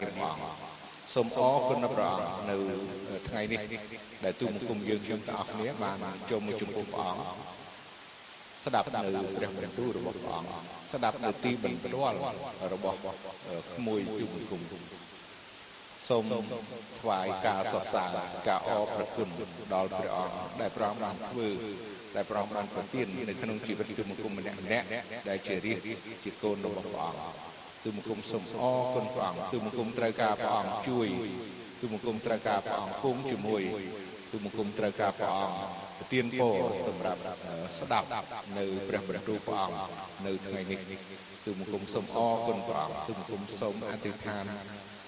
ព្រះអង្គសូមអរគុណព្រះអង្គនៅថ្ងៃនេះដែលទូលបង្គំយើងខ្ញុំទាំងអស់គ្នាបានចូលមកចំពោះព្រះអង្គស្ដាប់នៅព្រះបន្ទូលរបស់ព្រះអង្គស្ដាប់នៅទីបន្ទាល់របស់ក្មួយទូលបង្គំសូមថ្វាយការសរសើរការអរព្រគុណដល់ព្រះអង្គដែលព្រះអង្គបានធ្វើដែលព្រះអង្គបានប្រទាននៅក្នុងជីវិតទូលបង្គំម្នាក់ម្នាក់ដែលជារាជជាកូនរបស់ព្រះអង្គ ទូមង្គមសូមអរគុណព្រះអង្គទូមង្គមត្រូវការព្រះអង្គជួយទូមង្គមត្រូវការព្រះអង្គគង់ជាមួយទូមង្គមត្រូវការព្រះអង្គប្រទានពរសម្រាប់ស្ដាប់នៅព្រះបន្ទូលព្រះអង្គនៅថ្ងៃនេះទូមង្គមសូមអរគុណព្រះអង្គទូមង្គមសូមអធិដ្ឋាន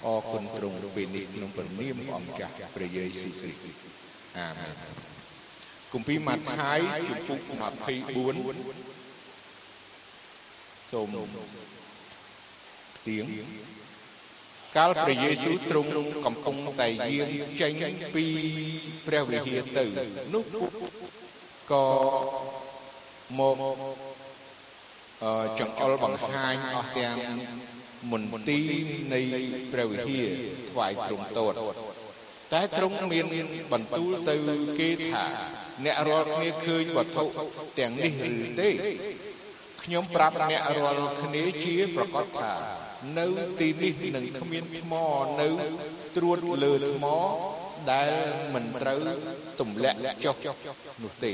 អរគុណទ្រង់ពេលនេះក្នុងព្រះនាមព្រះអង្គចាស់ព្រះយេស៊ូវគ្រីស្ទអាមែនគម្ពីរម៉ាថាយជំពូក24សូម ទៀងកាលព្រះយេស៊ូវទ្រង់កំពុងតែយាងចេញពីព្រះវិហារទៅនោះក៏មកអឺចង្អុលបង្ហាញអស់ទាំងមន្ទីរនៃព្រះវិហារថ្វាយទ្រង់តតតែទ្រង់មានបន្ទូលទៅគេថា អ្នករាល់គ្នាឃើញវត្ថុទាំងនេះឬទេខ្ញុំប្រាប់អ្នករាល់គ្នាជាប្រកាសថា នៅទីនេះនឹងគ្មានថ្មនៅត្រួតលើថ្មដែលមិនត្រូវទម្លាក់ចុះនោះទេ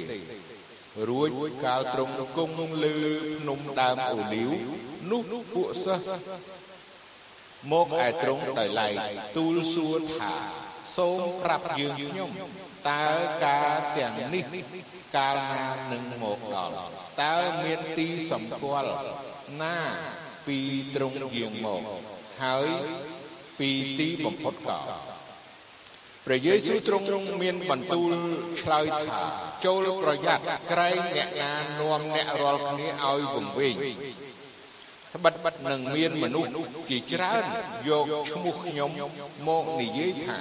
រួចកាលត្រង់គង់លើភ្នំដើមអូលីវនោះពួកសិស្សមកឯត្រង់ដោយឡែកទូលសួរថាសូមប្រាប់យើងខ្ញុំតើការទាំងនេះកាលណានឹងមកដល់តើមានទីសម្គាល់ណា ពីត្រង់យាងមកហើយពីទីបំផុតក៏ព្រះយេស៊ូវទ្រង់មានបន្ទូលឆ្លើយថាចូលប្រយ័ត្នក្រែងអ្នកណានាំអ្នករាល់គ្នាឲ្យវង្វេងត្បិតបិតនឹងមានមនុស្សជាច្រើនយកឈ្មោះខ្ញុំមកនិយាយថា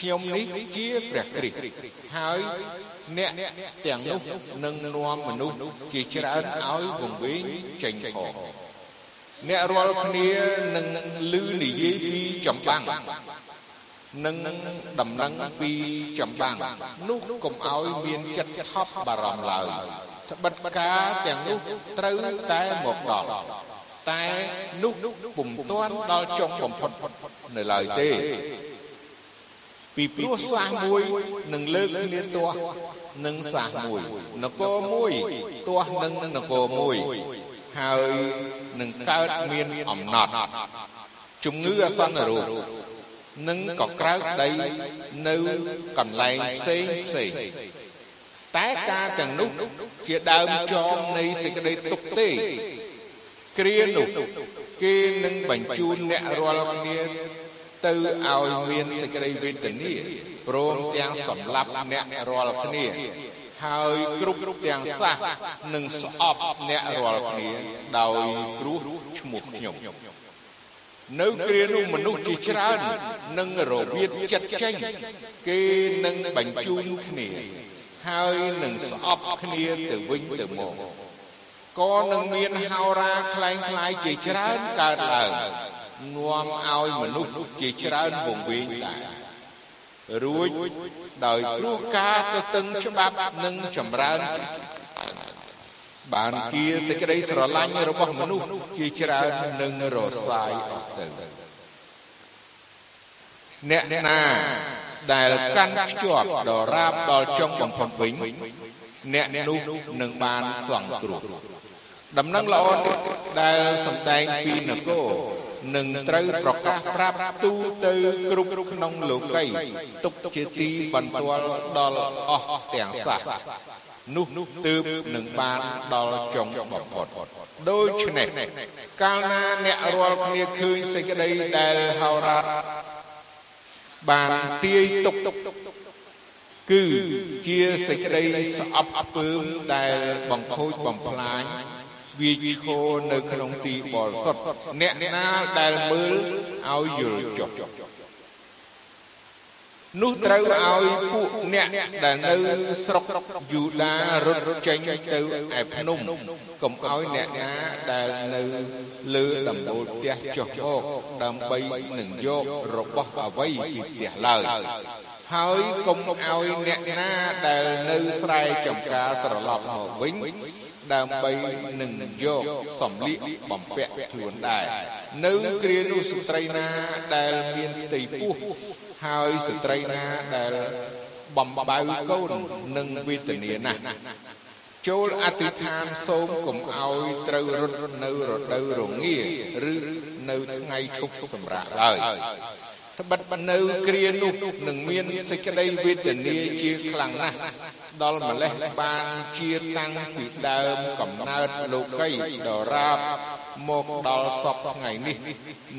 ខ្ញុំនេះជាព្រះគ្រីស្ទហើយអ្នកទាំងនោះនឹងនាំមនុស្សជាច្រើនឲ្យវង្វេងចេញផង អ្នករាល់គ្នានឹងឮនិយាយពីចម្បាំងនឹងដំណឹងពីចម្បាំងនោះកុំឲ្យមានចិត្តថប់បារម្ភឡើយត្បិតការទាំងនោះត្រូវតែមកដល់តែនោះពុំទាន់ដល់ចុងបំផុតនៅឡើយទេពីព្រោះសាសមួយនឹងលើកគ្នាទាស់នឹងសាសមួយនគរមួយទាស់នឹងនគរមួយហើយ នឹងកើតមានអំណត់ជំងឺអាសន្នរោគនឹងក៏ក្រើកដីនៅកន្លែងផ្សេងផ្សេងតែការទាំងនោះជាដើមចងនៃសេចក្តីទុកទេគ្រានោះគេនឹងបញ្ជូនអ្នករាល់គ្នាទៅឲ្យមានសេចក្តីវេទនាព្រមទាំងសម្លាប់អ្នករាល់គ្នា ហើយគ្រប់ទាំងសះនឹងស្អប់អ្នករាល់គ្នាដោយគ្រោះឈ្មោះខ្ញុំនៅគ្រានោះមនុស្សជាច្រើននឹងរបៀបចិត្តចេញគេនឹងបញ្ជូនគ្នាហើយនឹងស្អប់គ្នាទៅវិញទៅមកក៏នឹងមានហោរាคล้ายคล้ายជាច្រើនកើតឡើងនាំឲ្យមនុស្សជាច្រើនវង្វេងដែរ រួចដោយព្រោះការទៅតឹងច្បាប់និងចម្រើនបានជាសេចក្តីស្រឡាញ់របស់មនុស្សជាច្រើននឹងរសាយអស់ទៅអ្នកណាដែលកាន់ខ្ជាប់ដរាបដល់ចុងបំផុតវិញអ្នកនោះនឹងបានសង្គ្រោះដំណឹងល្អដែលសំដែងពីនគរ នឹងត្រូវប្រកាសប្រាប់ទូទៅគ្រប់ក្នុងលោកីទុកជាទីបន្ទាល់ដល់អស់ទាំងសះនោះទើបនឹងបានដល់ចុងបំផុតដូច្នេះកាលណាអ្នករាល់គ្នាឃើញសេចក្តីដែលហោរ៉ាបានទាយទុកគឺជាសេចក្តីស្អប់អពើមដែលបង្ខូចបំផ្លាញ វាឈរនៅក្នុងទីបរិសុទ្ធអ្នកណាដែលមើលឲ្យយល់ចុះនោះត្រូវឲ្យពួកអ្នកដែលនៅស្រុកយូដារត់ចេញទៅឯភ្នំកុំឲ្យអ្នកណាដែលនៅលើដំបូលផ្ទះចុះមកដើម្បីនឹងយករបស់អ្វីពីផ្ទះឡើយហើយកុំឲ្យអ្នកណាដែលនៅស្រែចំការត្រឡប់មកវិញ ដើម្បីនឹងយកសំលៀកបំពាក់ខ្លួនដែរនៅគ្រានោះស្ត្រីណាដែលមានផ្ទៃពោះហើយស្ត្រីណាដែលបំបៅកូននឹងវេទនាណាស់ចូលអធិដ្ឋានសូមកុំឲ្យត្រូវរត់នៅរដូវរងាឬនៅថ្ងៃឈប់សម្រាកឡើយ ត្បិតនៅគ្រានោះនឹងមានសេចក្តីវេទនាជាខ្លាំងណាស់ដល់ម្លេះបានជាតាំងពីដើមកំណើតលោកីដរាបមកដល់សពថ្ងៃនេះ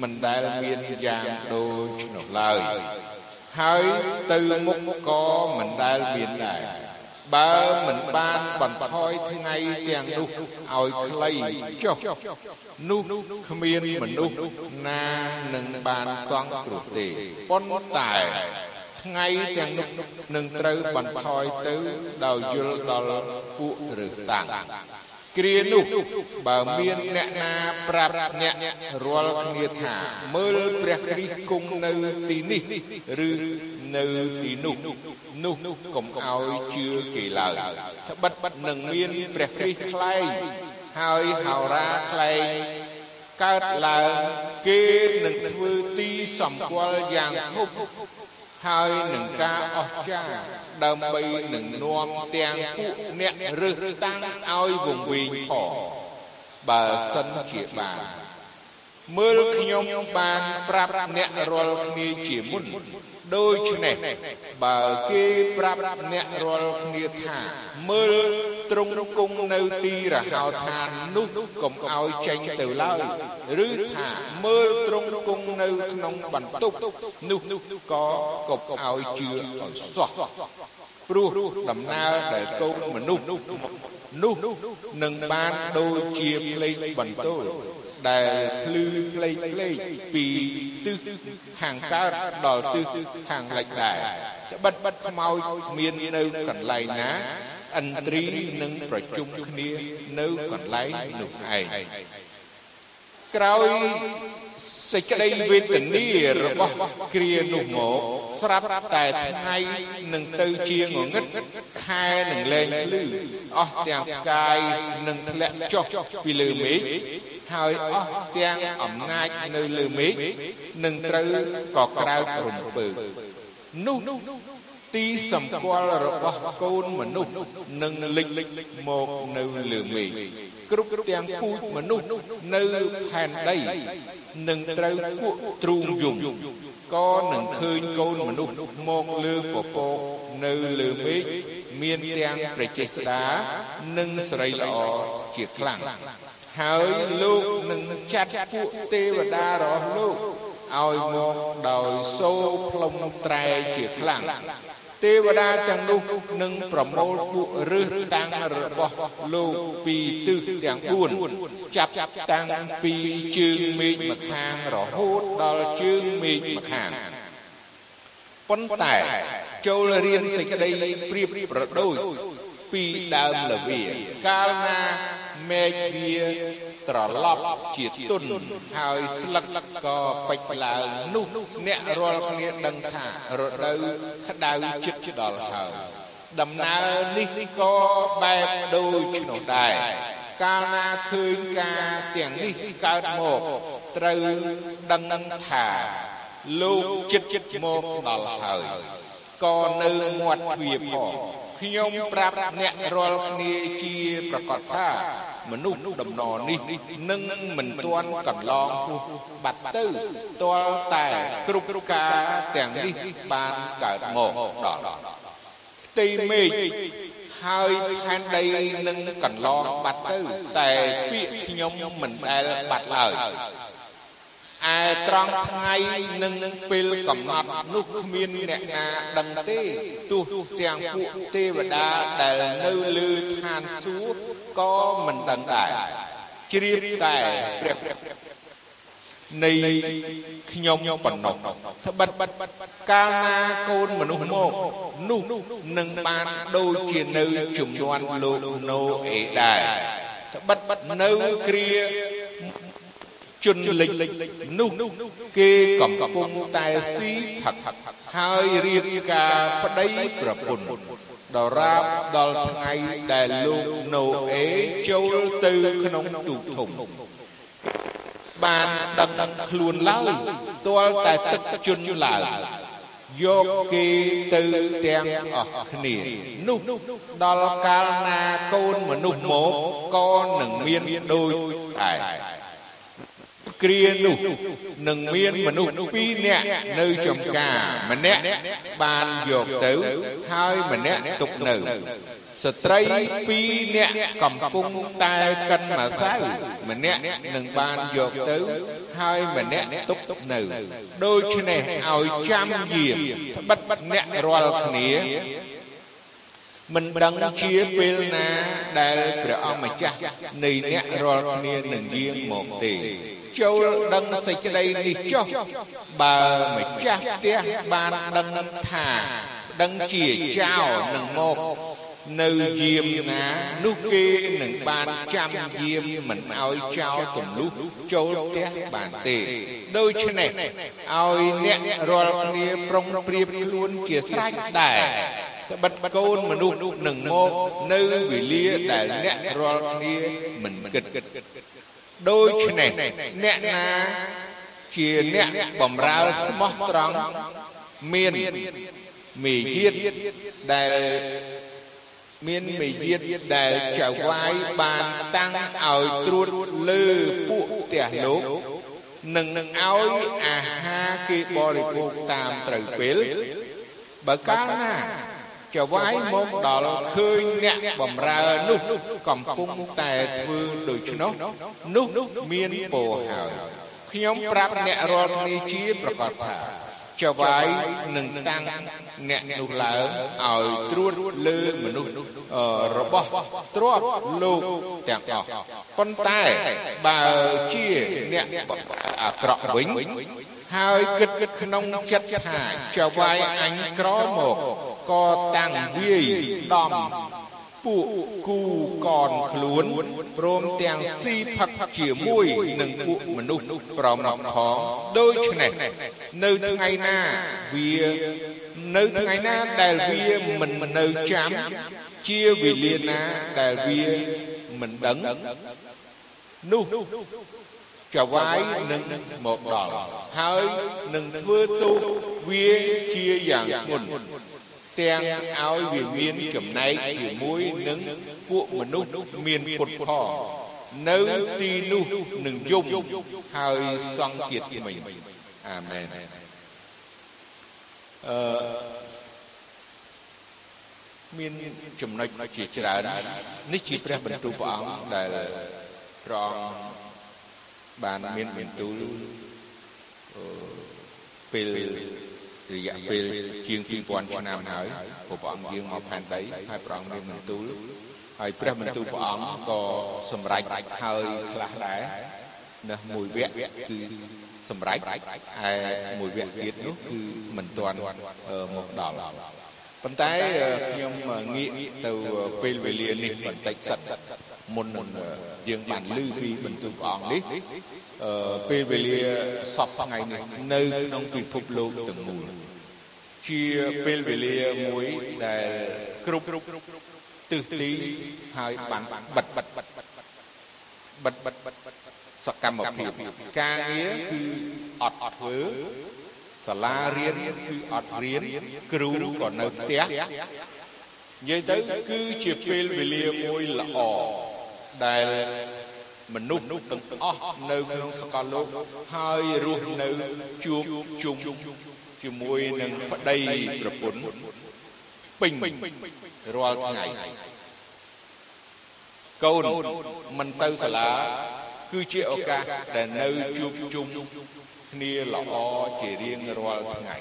មិនដែលមានយ៉ាងដូចនោះឡើយហើយទៅមុខក៏មិនដែលមានដែរ បើមិនបានបន្ថយថ្ងៃទាំងនោះឲ្យខ្លីចុះនោះគ្មានមនុស្សណានឹងបានសង្គ្រោះទេប៉ុន្តែថ្ងៃទាំងនោះនឹងត្រូវបន្ថយទៅដោយយល់ដល់ពួកឬតាំង គ្រានោះបើមានអ្នកណាប្រាប់អ្នករាល់គ្នាថាមើលព្រះគ្រីស្ទគង់នៅទីនេះឬនៅទីនោះនោះកុំឲ្យជឿគេឡើយត្បិតនឹងមានព្រះគ្រីស្ទខ្លែងហើយហោរាខ្លែងកើតឡើងគេនឹងធ្វើទីសម្គាល់យ៉ាងធំ ហើយនឹងការអស្ចារ្យដើម្បីនឹងនាំទាំងពួកអ្នករើសតាំងឲ្យវង្វេងផងបើសិនជាបាន មើលខ្ញុំបានប្រាប់អ្នករាល់គ្នាជាមុនដូច្នេះបើគេប្រាប់អ្នករាល់គ្នាថា មើលទ្រង់គង់នៅទីរហោឋាននោះកុំឲ្យចេញទៅឡើយឬថាមើលទ្រង់គង់នៅក្នុងបន្ទប់នោះក៏កុំឲ្យជឿឲ្យសោះព្រោះដំណើរដែលកូនមនុស្សនោះនឹងបានដូចជាផ្លេចបន្ទោល ដែលភ្លឺផ្លេកផ្លេកពីទិសខាងកើតដល់ទិសខាងលិចដែរបិទបិទខ្មោចមាននៅកន្លែងណាឥន្ទ្រីនឹងប្រជុំគ្នានៅកន្លែងនោះឯងក្រោយ សេចក្តីវេទនារបស់គ្រានោះមកស្រាប់តែថ្ងៃនឹងទៅជាងងឹតខែនឹងលែងលឺអស់ទាំងផ្កាយនឹងធ្លាក់ចុះពីលើមេឃហើយអស់ទាំងអំណាចនៅលើមេឃនឹងត្រូវក៏ក្រៅរំពើនោះ ទីសម្គាល់របស់កូនមនុស្សនឹងលេចមកនៅលើមេឃគ្រប់ទាំងពូជមនុស្សនៅផែនដីនឹងត្រូវពួកទ្រូងយំក៏នឹងឃើញកូនមនុស្សមកលើពពកនៅលើមេឃមានទាំងប្រជាស្ដានិងស្រីល្អជាខ្លាំងហើយលោកនឹងចាត់ពួកទេវតារបស់លោកឲ្យមកដោយសូរផ្លុំត្រែជាខ្លាំង ទេវតាទាំងនោះនឹងប្រមូលពួករឹសតាំងរបស់លោកពីទិសទាំង4ចាប់តាំងពីជើងមេឃម្ខាងរហូតដល់ជើងមេឃម្ខាងប៉ុន្តែចូលរៀនសេចក្តីប្រៀបប្រដូចពីដើមលវា កាលណាមេឃវា ត្រឡប់ជាទុនហើយស្លឹកក៏ពេចឡើងនោះ អ្នករាល់គ្នាដឹងថារដូវក្តៅជិតដល់ហើយដំណើរនេះក៏បែបដូចនោះដែរកាលណាឃើញការទាំងនេះកើតមកត្រូវដឹងថាលោកចិត្តចិត្តមកដល់ហើយក៏នៅមាត់ទ្វារផង ខ្ញុំប្រាប់អ្នករាល់គ្នាជាប្រកាសថាមនុស្សដំណរនេះនឹងមិនទាន់កន្លងពោះបាត់ទៅទាល់តែគ្រប់ការទាំងនេះបានកើតមកដល់ផ្ទៃមេឃហើយផែនដីនឹងកន្លងបាត់ទៅតែពាក្យខ្ញុំមិនដែលបាត់ឡើយ ឯត្រង់ថ្ងៃនិងពេលកំណត់នោះគ្មានអ្នកណាដឹងទេទោះទាំងពួកទេវតាដែលនៅលើឋានសួគ៌ក៏មិនដឹងដែរជ្រាបតែព្រះនៃខ្ញុំប៉ុណ្ណោះត្បិតកាលណាកូនមនុស្សមកនោះនឹងបានដូចជានៅជំនាន់លោកណូអេដែរត្បិតនៅគ្រា ជនលិចនោះគេកំពុងតែស៊ីផឹកហើយរៀបការប្តីប្រពន្ធដរាបដល់ថ្ងៃដែលលោកណូអេចូលទៅក្នុងទូកធំបានដឹងដឹងខ្លួនឡើយទាល់តែទឹកជន់ឡើងយកគេទៅទាំងអស់គ្នានោះដល់កាលណាកូនមនុស្សមកក៏នឹងមានដូចឯ គ្រានោះនឹងមានមនុស្ស2នាក់នៅចំការ ម្នាក់បានយកទៅហើយម្នាក់ទុកនៅ ស្ត្រី2នាក់កំពុងតែកិនម្សៅម្នាក់នឹងបានយកទៅហើយម្នាក់ទុកនៅដូច្នេះឲ្យចាំយាមបិទអ្នករាល់គ្នាមិនដឹងជាពេលណាដែលព្រះអង្គម្ចាស់នៃអ្នករាល់គ្នានឹងយាងមកទេ ចូលដឹងសេចក្តីនេះចុះបើម្ចាស់ផ្ទះបានដឹងថាដឹងជាចៅនឹងមកនៅយាមណានោះគេនឹងបានចាំយាមមិនឲ្យចោលទម្លុះចូលផ្ទះបានទេដូច្នេះឲ្យអ្នករាល់គ្នាប្រុងប្រៀបខ្លួនជាស្រេចដែរត្បិតកូនមនុស្សនឹងមកនៅវេលាដែលអ្នករាល់គ្នាមិនគិត ដូច្នេះអ្នកណាជាអ្នកបំរើស្មោះត្រង់មានមេយាទដែលមានមេយាទដែលចៅវាយបានតាំងឲ្យត្រួតលើពួកផ្ទះលោកនឹងនឹងឲ្យអាហារគេបរិភោគតាមត្រូវពេលបើកាលណា ចៅវាយមកដល់ឃើញអ្នកបំរើនោះកំពុងតែធ្វើដូច្នោះនោះមានពោហើយខ្ញុំប្រាប់អ្នករាល់គ្នាជាប្រកាសថាចវាយនឹងតាំងអ្នកនោះឡើងឲ្យត្រួតលើមនុស្សរបស់ទ្រពលោកទាំងអស់ប៉ុន្តែបើជាអ្នកអាក្រក់វិញហើយគិតគិតក្នុងចិត្តថាចវាយអញក្រមក ក៏តាំងវាយដំពួកគូកនខ្លួនព្រមទាំងស៊ីផឹកជាមួយនឹងពួកមនុស្សប្រមផងដូច្នេះនៅថ្ងៃណាវានៅថ្ងៃណាដែលវាមិននៅចាំជាវេលាណាដែលវាមិនដឹងនោះចវាយនឹងមកដល់ហើយនឹងធ្វើទូវាជាយ៉ាងធ្ងន់ ទាំងឲ្យវាមានចំណែកជាមួយនឹងពួកមនុស្សមានពុតផងនៅទីនោះនឹងយំហើយសង្កេតថ្មីអាមែនអឺមានចំណុចជាច្រើននេះជាព្រះបន្ទូលព្រះអង្គដែលព្រះអង្គបានមានបន្ទូលពេល រយៈពេលជាង2000ឆ្នាំហើយព្រះអង្គយាងមកផែនដីហើយព្រះអង្គមានបន្ទូលហើយព្រះបន្ទូលព្រះអង្គក៏សម្រេចហើយខ្លះដែរនៅមួយវគ្គគឺសម្រេចហើយមួយវគ្គទៀតនោះគឺមិនទាន់មកដល់ប៉ុន្តែខ្ញុំងាកទៅពេលវេលានេះបន្តិចសិន មុននឹងយើងបានឮពីបន្ទូលព្រះអង្គនេះពេលវេលាសពថ្ងៃនេះនៅក្នុងពិភពលោកទាំងមូលជាពេលវេលាមួយដែលគ្រប់ទិសទីហើយបានបិទបិទបិទបិទបិទបិទសកម្មភាពការងារគឺអត់អត់ធ្វើសាលារៀនគឺអត់រៀនគ្រូក៏នៅផ្ទះនិយាយទៅគឺជាពេលវេលាមួយល្អ ដែលមនុស្សទាំងអស់នៅក្នុងសកលលោកហើយរស់នៅជួបជុំជាមួយនឹងប្តីប្រពន្ធពេញរាល់ថ្ងៃកូនមិនទៅសាលា គឺជាឱកាសដែលនៅជួបជុំគ្នាល្អជារៀងរាល់ថ្ងៃ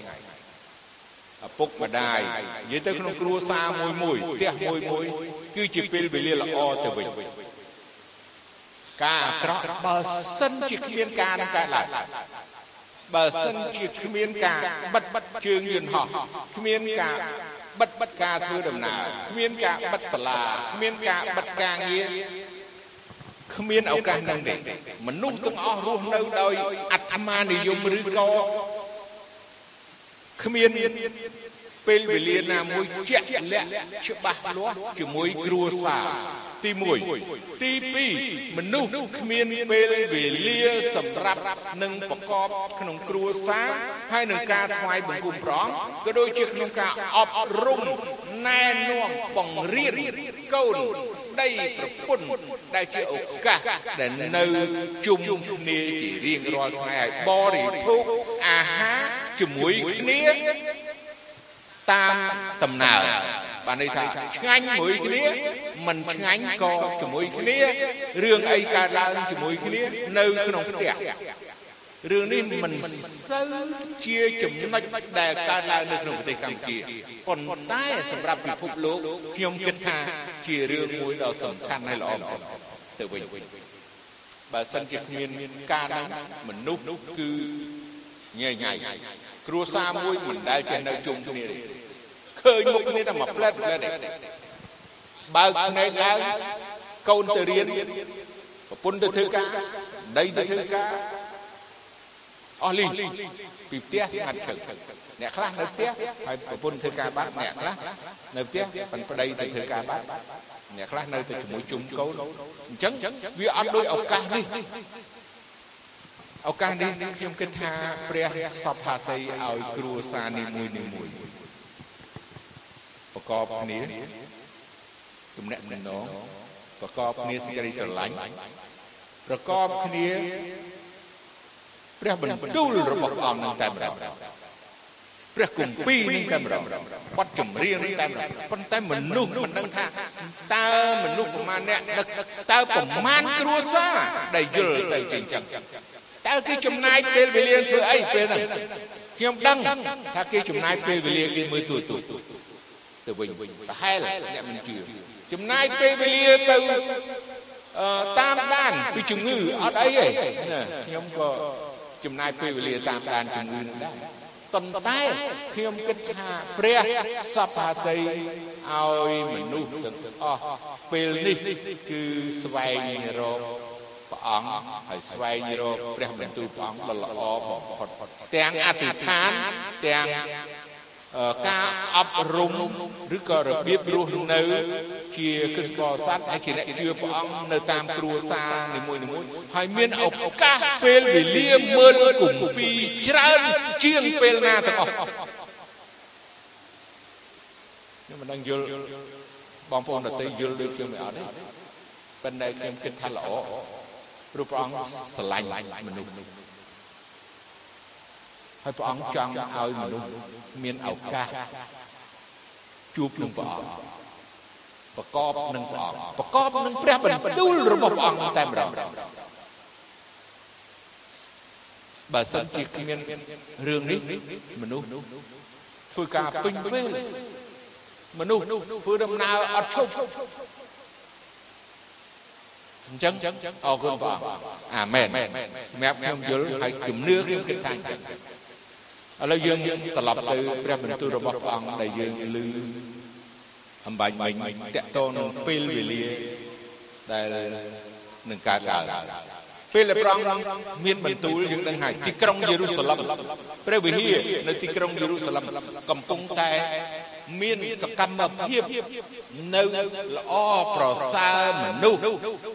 ឪពុកម្ដាយនិយាយទៅក្នុងគ្រួសារមួយមួយផ្ទះមួយមួយ គឺជាពេលវេលាល្អទៅវិញ ការអាក្រក់បើសិនជាគ្មានការនឹងកើតឡើងបើសិនជាគ្មានការបិទបិទជើងយន្តហោះគ្មានការបិទបិទការធ្វើដំណើរគ្មានការបិទសាលាគ្មានការបិទការងារគ្មានឱកាសនឹងទេមនុស្សទាំងអស់រស់នៅដោយអត្តមានិយមឬក៏គ្មាន ពេលវេលាណាមួយជាក់លាក់ច្បាស់លាស់ជាមួយគ្រួសារទី1ទី2មនុស្សគ្មានពេលវេលាសម្រាប់នឹងប្រកបក្នុងគ្រួសារហើយនឹងការថ្វាយបង្គំព្រះអង្គក៏ដូចជាក្នុងការអប់រំណែនាំបង្រៀនកូនដីប្រពន្ធដែលជាឱកាសដែលនៅជុំគ្នាជារៀងរាល់ថ្ងៃឲ្យបរិភោគអាហារជាមួយគ្នា តាមដំណើរបានន័យថាឆ្ងាញ់មួយគ្នាមិនឆ្ងាញ់ក៏ជាមួយគ្នារឿងអីកើតឡើងជាមួយគ្នានៅក្នុងផ្ទះរឿងនេះមិនសូវជាចំណុចដែលកើតឡើងនៅក្នុងប្រទេសកម្ពុជាប៉ុន្តែសម្រាប់ពិភពលោកខ្ញុំគិតថាជារឿងមួយដ៏សំខាន់ហើយល្អបំផុតទៅវិញបើសិនជាគ្មានការនឹងមនុស្សគឺញ៉ៃញ៉ៃ គ្រួសារមួយមិនដែលចេះនៅជុំគ្នាទេឃើញមុខគ្នាតែមួយផ្លែតផ្លែតទេបើកភ្នែកឡើងកូនទៅរៀនប្រពន្ធទៅធ្វើការដីទៅធ្វើការអស់លីពីផ្ទះស្ងាត់ឈឹងអ្នកខ្លះនៅផ្ទះហើយប្រពន្ធធ្វើការបាត់អ្នកខ្លះនៅផ្ទះប៉ុនប្តីទៅធ្វើការបាត់អ្នកខ្លះនៅទៅជាមួយជុំកូនអញ្ចឹងវាអត់ដូចឱកាសនេះ ឱកាសនេះខ្ញុំគិតថាព្រះសពហាតីឲ្យគ្រួសារនីមួយនីមួយប្រកបគ្នាទំនាក់ទំនងប្រកបគ្នាសេចក្តីស្រឡាញ់ប្រកបគ្នាព្រះបន្ទូលរបស់ព្រះអង្គនឹងតែម្ដងព្រះគម្ពីរនឹងតែម្ដងបទចម្រៀងនឹងតែម្ដងប៉ុន្តែមនុស្សមិនដឹងថាតើមនុស្សប្រមាណអ្នកដឹកតើប្រមាណគ្រួសារដែលយល់ទៅជាអញ្ចឹង តើគេចំណាយពេលវេលាធ្វើអីពេលហ្នឹងខ្ញុំដឹងថាគេចំណាយពេលវេលាគេមើលទូទូទៅវិញប្រហែលអ្នកមិនជឿចំណាយពេលវេលាទៅតាមដានពីជំងឺអត់អីទេខ្ញុំក៏ចំណាយពេលវេលាតាមដានជំងឺនឹងដែរប៉ុន្តែខ្ញុំគិតថាព្រះសព្ហាតីឲ្យមនុស្សទាំងអស់ពេលនេះគឺស្វែងរក ព្រះអង្គហើយស្វែងរកព្រះបន្ទូលព្រះអង្គដ៏ល្អបំផុតទាំងអធិដ្ឋានទាំងការអប់រំឬក៏របៀបរស់នៅជាគ្រិស្តបរិស័ទហើយជាអ្នកជឿព្រះអង្គនៅតាមគ្រួសារនីមួយៗហើយមានឱកាសពេលវេលាមើលគម្ពីរច្រើនជាងពេលណាទាំងអស់ខ្ញុំមិនដឹងយល់បងប្អូនដទៃយល់ដូចខ្ញុំមិនអត់ទេប៉ុន្តែខ្ញុំគិតថាល្អ ព្រោះព្រះអង្គស្រឡាញ់មនុស្សហើយព្រះអង្គចង់ឲ្យមនុស្សមានឱកាសជួបនឹងព្រះអង្គប្រកបនឹងព្រះអង្គប្រកបនឹងព្រះបន្ទូលរបស់ព្រះអង្គតែម្ដងបើសិនជាគ្មានរឿងនេះមនុស្សធ្វើការពេញពេលមនុស្សធ្វើដំណើរអត់ឈប់ អញ្ចឹងអរគុណព្រះអាមែនសម្រាប់ខ្ញុំយល់ហើយជំនឿខ្ញុំគិតថាអញ្ចឹងឥឡូវយើងត្រឡប់ទៅព្រះបន្ទូលរបស់ព្រះអង្គដែលយើងឮអំបញ្ញមិញតកតងនឹងពេលវេលាដែលនឹងកើតឡើងពេលដែលព្រះអង្គមានបន្ទូលយើងដឹងហើយទីក្រុងយេរូសាឡិមព្រះវិហារនៅទីក្រុងយេរូសាឡិមកំពុងតែ មានសកម្មភាពនៅល្អប្រសើរមនុស្ស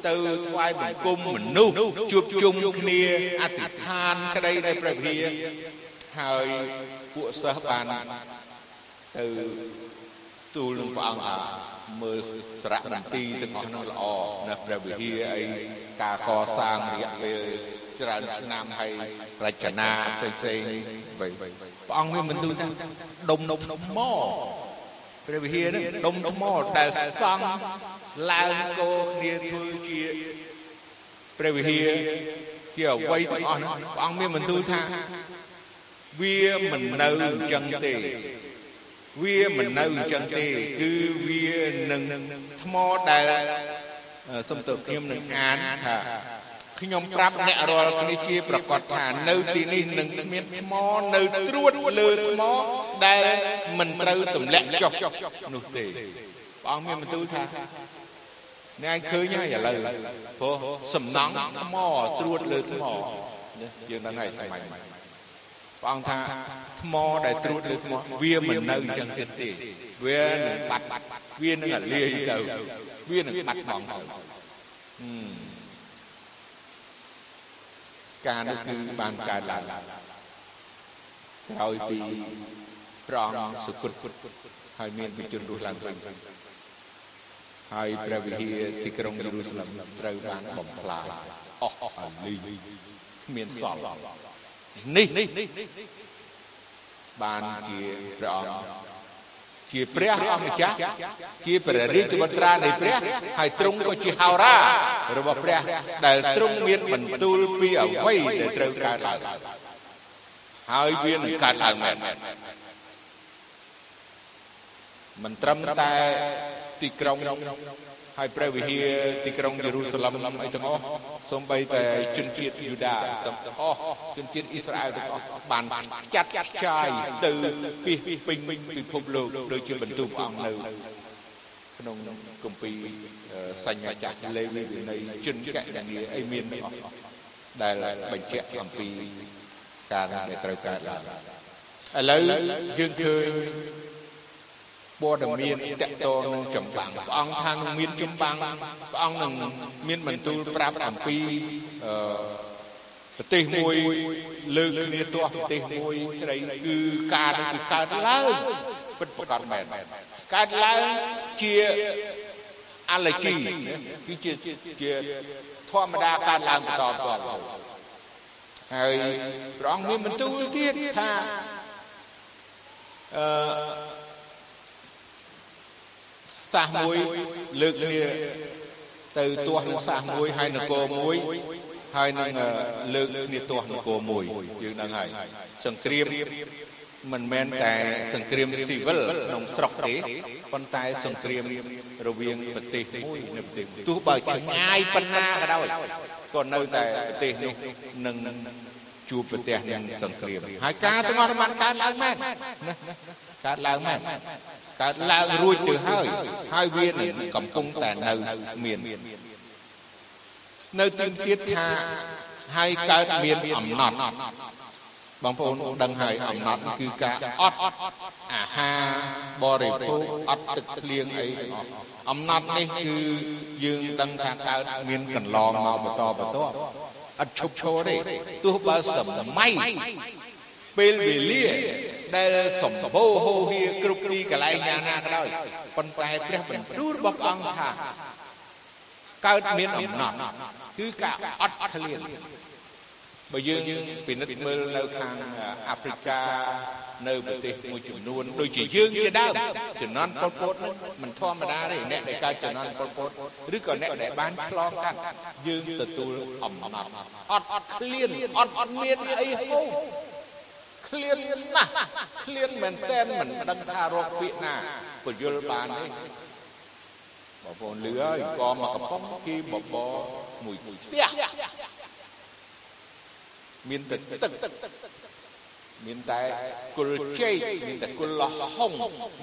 ទៅថ្វាយបង្គំមនុស្សជួបជុំគ្នាអធិដ្ឋានក្តីនៅព្រះវិហារហើយពួកសិស្សបានទៅទូលនឹងព្រះអង្គថាមើលសារៈមន្ទីរទាំងអស់នោះល្អនៅព្រះវិហារអីការកសាងរយៈពេល ច្រើនឆ្នាំហើយរចនាផ្សេងផ្សេងព្រះអង្គមានបន្ទូលថាដុំដុំថ្មព្រះវិហារនេះដុំថ្មដែលសង់ឡើងកោគ្នាធ្វើជាព្រះវិហារជាអ្វីទាំងអស់ព្រះអង្គមានបន្ទូលថាវាមិននៅអញ្ចឹងទេវាមិននៅអញ្ចឹងទេគឺវានឹងថ្មដែលសូមទោសខ្ញុំនឹងអានថា ខ្ញុំប្រាប់អ្នករាល់គ្នាជាប្រកាសថានៅទីនេះនឹងមានថ្មនៅត្រួតលើថ្មដែលមិនត្រូវទម្លាក់ចុះនោះទេព្រះអង្គមានបន្ទូលថាអ្នកឯងឃើញហើយឥឡូវព្រោះសំណង់ថ្មត្រួតលើថ្មយើងដឹងហើយសម័យព្រះអង្គថាថ្មដែលត្រួតលើថ្មវាមិននៅអញ្ចឹងទៀតទេវានឹងបាត់វានឹងរលាយទៅវានឹងបាត់បង់ទៅ ការនោះគឺបានកើតឡើងក្រោយពីព្រះអង្គសុគតហើយមានវិជនរស់ឡើងវិញហើយព្រះវិហារទីក្រុងយេរូសាឡិមត្រូវបានបំផ្លាញអស់អស់លីគ្មានសល់នេះបានជាព្រះអង្គ ជាព្រះអង្គម្ចាស់ជាព្រះរាជបុត្រានៃព្រះហើយទ្រង់ក៏ជាហោរារបស់ព្រះដែលទ្រង់មានបន្ទូលពីអ្វីដែលត្រូវកើតឡើងហើយវានឹងកើតឡើងមែនមិនត្រឹមតែទីក្រុង ហើយព្រះវិហារទីក្រុងយេរូសាឡិមអីទាំងអស់សូម្បីតែជនជាតិយូដាទាំងអស់ជនជាតិអ៊ីស្រាអែលទាំងអស់បានចាត់ចែងទៅពីពេញពិភពលោកដូចជាបន្ទូលព្រះអង្គនៅក្នុងគម្ពីរសញ្ញាចក្រលេវីវិន័យជនកណនីអីមានទាំងអស់ដែលបញ្ជាក់អំពីការដែលត្រូវកើតឡើងឥឡូវយើងឃើញ ព័ត៌មានតកតងនឹងចម្បាំងព្រះអង្គថានឹងមានចម្បាំងព្រះអង្គនឹងមានបន្ទូលប្រាប់អំពីអឺប្រទេសមួយលើកគ្នាទាស់ប្រទេសមួយស្រីគឺការនឹងគឺកើតឡើងពិតប្រកបមែនកើតឡើងជា allergy គឺជាជាធម្មតាកើតឡើងបន្តបន្តហើយព្រះអង្គមានបន្ទូលទៀតថាអឺ សាសមួយលើកគ្នាទៅទាស់នឹងសាសមួយហើយនគរមួយហើយនឹងលើកគ្នាទាស់នគរមួយយើងដឹងហើយសង្គ្រាមមិនមែនតែសង្គ្រាមស៊ីវិលក្នុងស្រុកទេប៉ុន្តែសង្គ្រាមរវាងប្រទេសមួយនិងប្រទេសទោះបើឆ្ងាយប៉ុណ្ណាក៏ដោយក៏នៅតែប្រទេសនោះនឹងជួបប្រទេសនឹងសង្គ្រាមហើយការទាំងអស់បានកើតឡើងមែនណា កើតឡើងមែនកើតឡើងរួចទៅហើយហើយវានឹងកំពុងតែនៅមាននៅទីទៀតថាហើយកើតមានអំណត់បងប្អូនដឹងហើយអំណត់គឺការអត់អាហារបរិភោគអត់ទឹកភ្លៀងអីអំណត់នេះគឺយើងដឹងថាកើតមានកន្លងមកបន្តបន្តអត់ឈប់ឈរទេទោះបើសម័យ ពេលវេលាដែលសំបូរហូរហៀគ្រប់ទីកន្លែងណាណាក៏ដោយប៉ុន្តែព្រះបន្ទូលរបស់ព្រះអង្គថាកើតមានអំណត់គឺការអត់ឃ្លានបើយើងពិនិត្យមើលនៅខាងអាហ្វ្រិកានៅប្រទេសមួយចំនួនដូចជាយើងជាដើមជំនាន់ប៉ុលពតមិនធម្មតាទេអ្នកដែលកើតជំនាន់ប៉ុលពតឬក៏អ្នកដែលបានឆ្លងកាត់យើងទទួលអំណត់អត់អត់ឃ្លានអត់អត់មានអីហូរ ឃ្លានណាស់ឃ្លានមែនតែនមិនដឹងថារកពាក្យណាពយល់បានទេបងប្អូនលឺហើយកមកកំប៉ុងគីបបមួយផ្ទះមានតែទឹកមានតែគុលជ័យមានតែគុលលហុង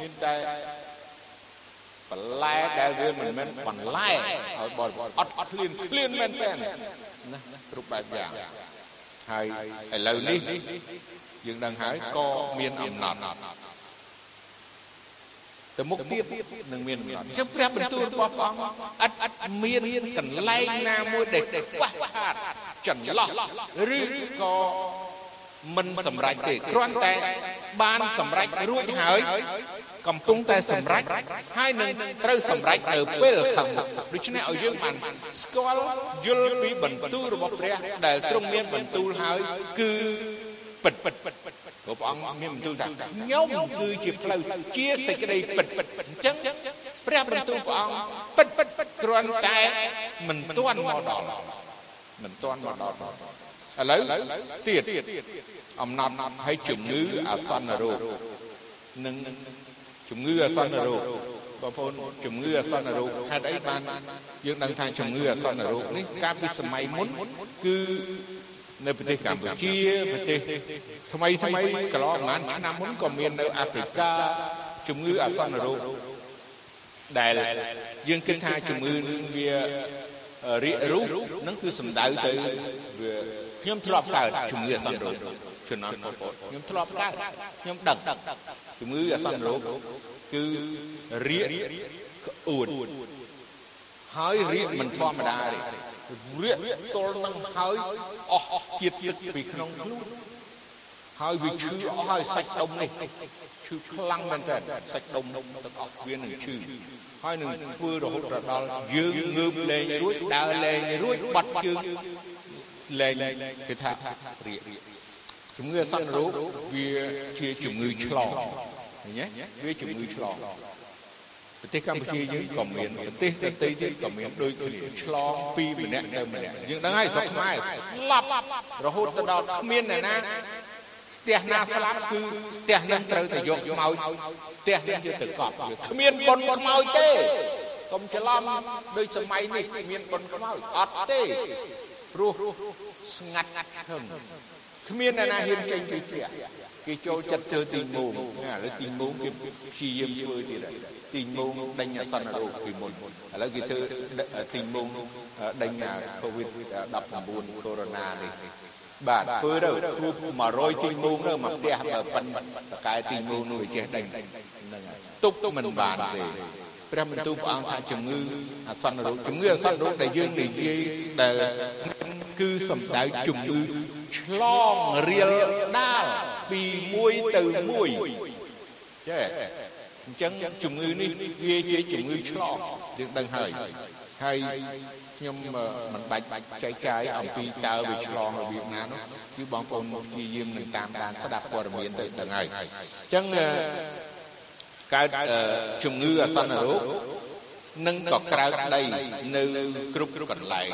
មានតែបន្លែដែលវាមិនមែនបន្លែឲ្យបរិបទអត់អត់ឃ្លានឃ្លានមែនតើណាគ្រប់បែបយ៉ាងហើយឥឡូវនេះ យើងដឹងហើយក៏មានអំណត់ទៅមុខទៀតនឹងមានអំណត់អញ្ចឹងព្រះបន្ទូលរបស់ព្រះអង្គអត់អត់មានកន្លែងណាមួយដែលខ្វះខាតចន្លោះឬក៏មិនសម្រេចទេគ្រាន់តែបានសម្រេចរួចហើយកំពុងតែសម្រេចហើយនឹងត្រូវសម្រេចនៅពេលខាងមុខដូច្នេះឲ្យយើងបានស្គាល់យល់ពីបន្ទូលរបស់ព្រះដែលទ្រង់មានបន្ទូលហើយគឺ ពិតពិតព្រោះព្រះអង្គមានបន្ទូលថាខ្ញុំគឺជាផ្លូវជាសេចក្តីពិតអញ្ចឹងព្រះបន្ទូលព្រះអង្គពិតពិតគ្រាន់តែមិនទាន់មកដល់មិនទាន់មកដល់ឥឡូវទៀតអំណត់ហើយជំងឺអាសន្នរោគនិងជំងឺអាសន្នរោគបងប្អូនជំងឺអាសន្នរោគហេតុអីបានយើងដឹងថាជំងឺអាសន្នរោគនេះកាលពីសម័យមុនគឺ នៅប្រទេសកម្ពុជាប្រទេសថ្មីថ្មីកន្លងប្រហែលឆ្នាំមុនក៏មាននៅអាហ្វ្រិកាជំងឺអាសន្នរោគដែលយើងគិតថាជំងឺនឹងវារាករូសនឹងគឺសំដៅទៅវាខ្ញុំធ្លាប់កើតជំងឺអាសន្នរោគជំនាន់ពលពតខ្ញុំធ្លាប់កើតខ្ញុំដឹងជំងឺអាសន្នរោគគឺរាកក្អួតហើយរាកមិនធម្មតាទេ រាកទល់នឹងហើយអស់ជាតិទឹកពីក្នុងខ្លួនហើយវាឈឺអស់ហើយសាច់ដុំនេះឈឺខ្លាំងមែនតើសាច់ដុំទាំងអស់វានឹងឈឺហើយនឹងធ្វើរហូតដល់យើងងើបលេងរួចដើរលេងរួចបាត់ជើងលេងគេថារៀកជំងឺអាសន្នរោគវាជាជំងឺឆ្លងឃើញទេវាជំងឺឆ្លង ប្រទេសកម្ពុជាយើងក៏មានប្រទេសដទៃទៀតក៏មានដូចគ្នាឆ្លងពីម្នាក់ទៅម្នាក់យើងដឹងហើយស្រុកខ្មែរស្លាប់រហូតទៅដល់គ្មានអ្នកណាផ្ទះណាស្លាប់គឺផ្ទះនឹងត្រូវតែយកខ្មោចផ្ទះនេះយកទៅកប់គ្មានប៉ុនខ្មោចទេកុំច្រឡំដូចសម័យនេះមានប៉ុនខ្មោចអត់ទេព្រោះស្ងាត់ខឹង គ្មានអ្នកណាហ៊ានចេញពីផ្ទះគេចូលចិត្តធ្វើទីងងឥឡូវទីងងគេព្យាយាមធ្វើទៀតទីងងដេញអសន្នរោគពីមុនឥឡូវគេធ្វើទីងងដេញ COVID 19 corona នេះបាទធ្វើទៅធ្វើ100ទីងងទៅមកផ្ទះបើប៉ិនតកែទីងងនោះវាចេះដេញហ្នឹងហើយទុកមិនបានទេព្រះបន្ទូលព្រះអង្គថាជំងឺអសន្នរោគជំងឺអសន្នរោគដែលយើងនិយាយដែលគឺសំដៅជំងឺ ឆ្លងរៀលដាលពីមួយទៅមួយចេះអញ្ចឹងជំងឺនេះវាជាជំងឺឆ្លងយើងដឹងហើយហើយខ្ញុំមិនបាច់ចែកចាយអំពីតើវាឆ្លងរបៀបណានោះគឺបងប្អូនព្យាយាមនឹងតាមដានស្ដាប់ព័ត៌មានទៅដឹងហើយអញ្ចឹងកើតជំងឺអាសន្នរោគនិងក៏ក្រើកដីនៅគ្រប់កន្លែង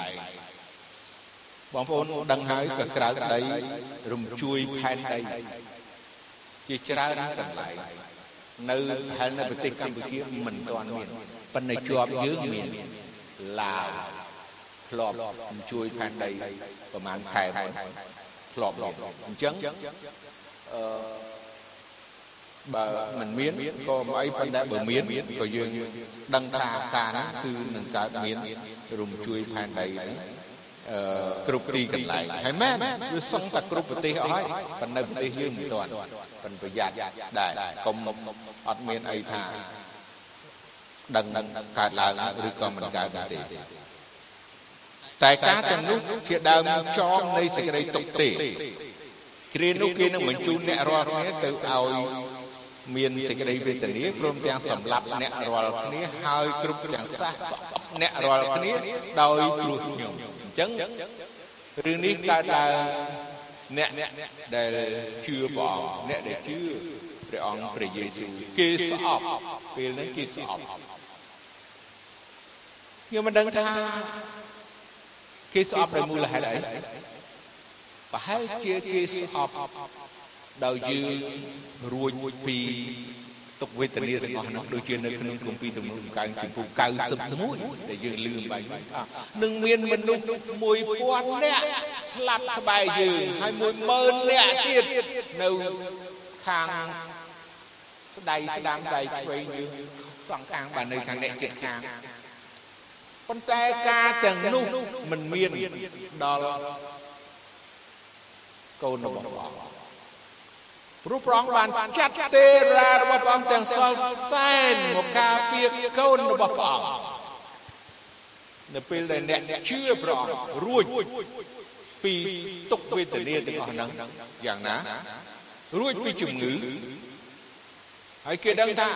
បងប្អូនដឹងហើយក៏ក្រើកដីរំជួយផែនដីជាច្រើនកន្លែងនៅហែលនៅប្រទេសកម្ពុជាមិនទាន់មានប៉ុន្តែជាប់យើងមានឡាវធ្លាប់ជួយផែនដីប្រហែលខែមុនធ្លាប់អញ្ចឹងអឺបើមិនមានក៏មិនអីប៉ុន្តែបើមានក៏យើងដឹងថាការហ្នឹងគឺនឹងកើតមានរំជួយផែនដីហ្នឹងអឺ គ្រប់ទីកន្លែងហើយមែនវាសឹងតែគ្រប់ប្រទេសអស់ហើយប៉ុន្តែប្រទេសយើងមិនទាន់ប៉ុន្តែប្រយ័ត្នដែរកុំអត់មានអីថាដឹងកើតឡើងឬក៏មិនកើតទេតែការទាំងនោះជាដើមចងនៃសេចក្តីទុកទេគ្រានោះគេនឹងបញ្ជូនអ្នករាល់គ្នាទៅឲ្យមានសេចក្តីវេទនាព្រមទាំងសម្លាប់អ្នករាល់គ្នាហើយគ្រប់ទាំងសះអ្នករាល់គ្នាដោយគ្រោះញោមអញ្ចឹងរឿងនេះកើតឡើងអ្នកដែលជឿព្រះអង្គអ្នកដែលជឿព្រះអង្គព្រះយេស៊ូវគេស្អប់ពេលហ្នឹងគេស្អប់ខ្ញុំមិនដឹងថាគេស្អប់ដោយមូលហេតុអីប្រហែលជាគេស្អប់ដោយយើងរួចពី ទុកវេទនាទាំងអស់នោះដូចជានៅក្នុងគម្ពីរទំនុកដំកើងចំពោះ91ដែលយើងលឺបាយនឹងមានមនុស្ស1000នាក់ស្លាប់ក្បែរយើងហើយ10000នាក់ទៀតនៅខាងស្ដៃស្ដាំដៃឆ្វេងយើងសងខាងបាននៅខាងអ្នកជិតខាងប៉ុន្តែការទាំងនោះមិនមានដល់កូនរបស់ព្រះអង្គ ព្រោះព្រះអង្គបានចាត់ទេរារបស់ព្រះអង្គទាំងសល់សែនមកការពារកូនរបស់ព្រះអង្គនៅពេលដែលអ្នកជឿព្រះអង្គរួចពីទុក្ខវេទនាទាំងអស់ហ្នឹងយ៉ាងណា រួចពីជំងឺហើយគេដឹងថា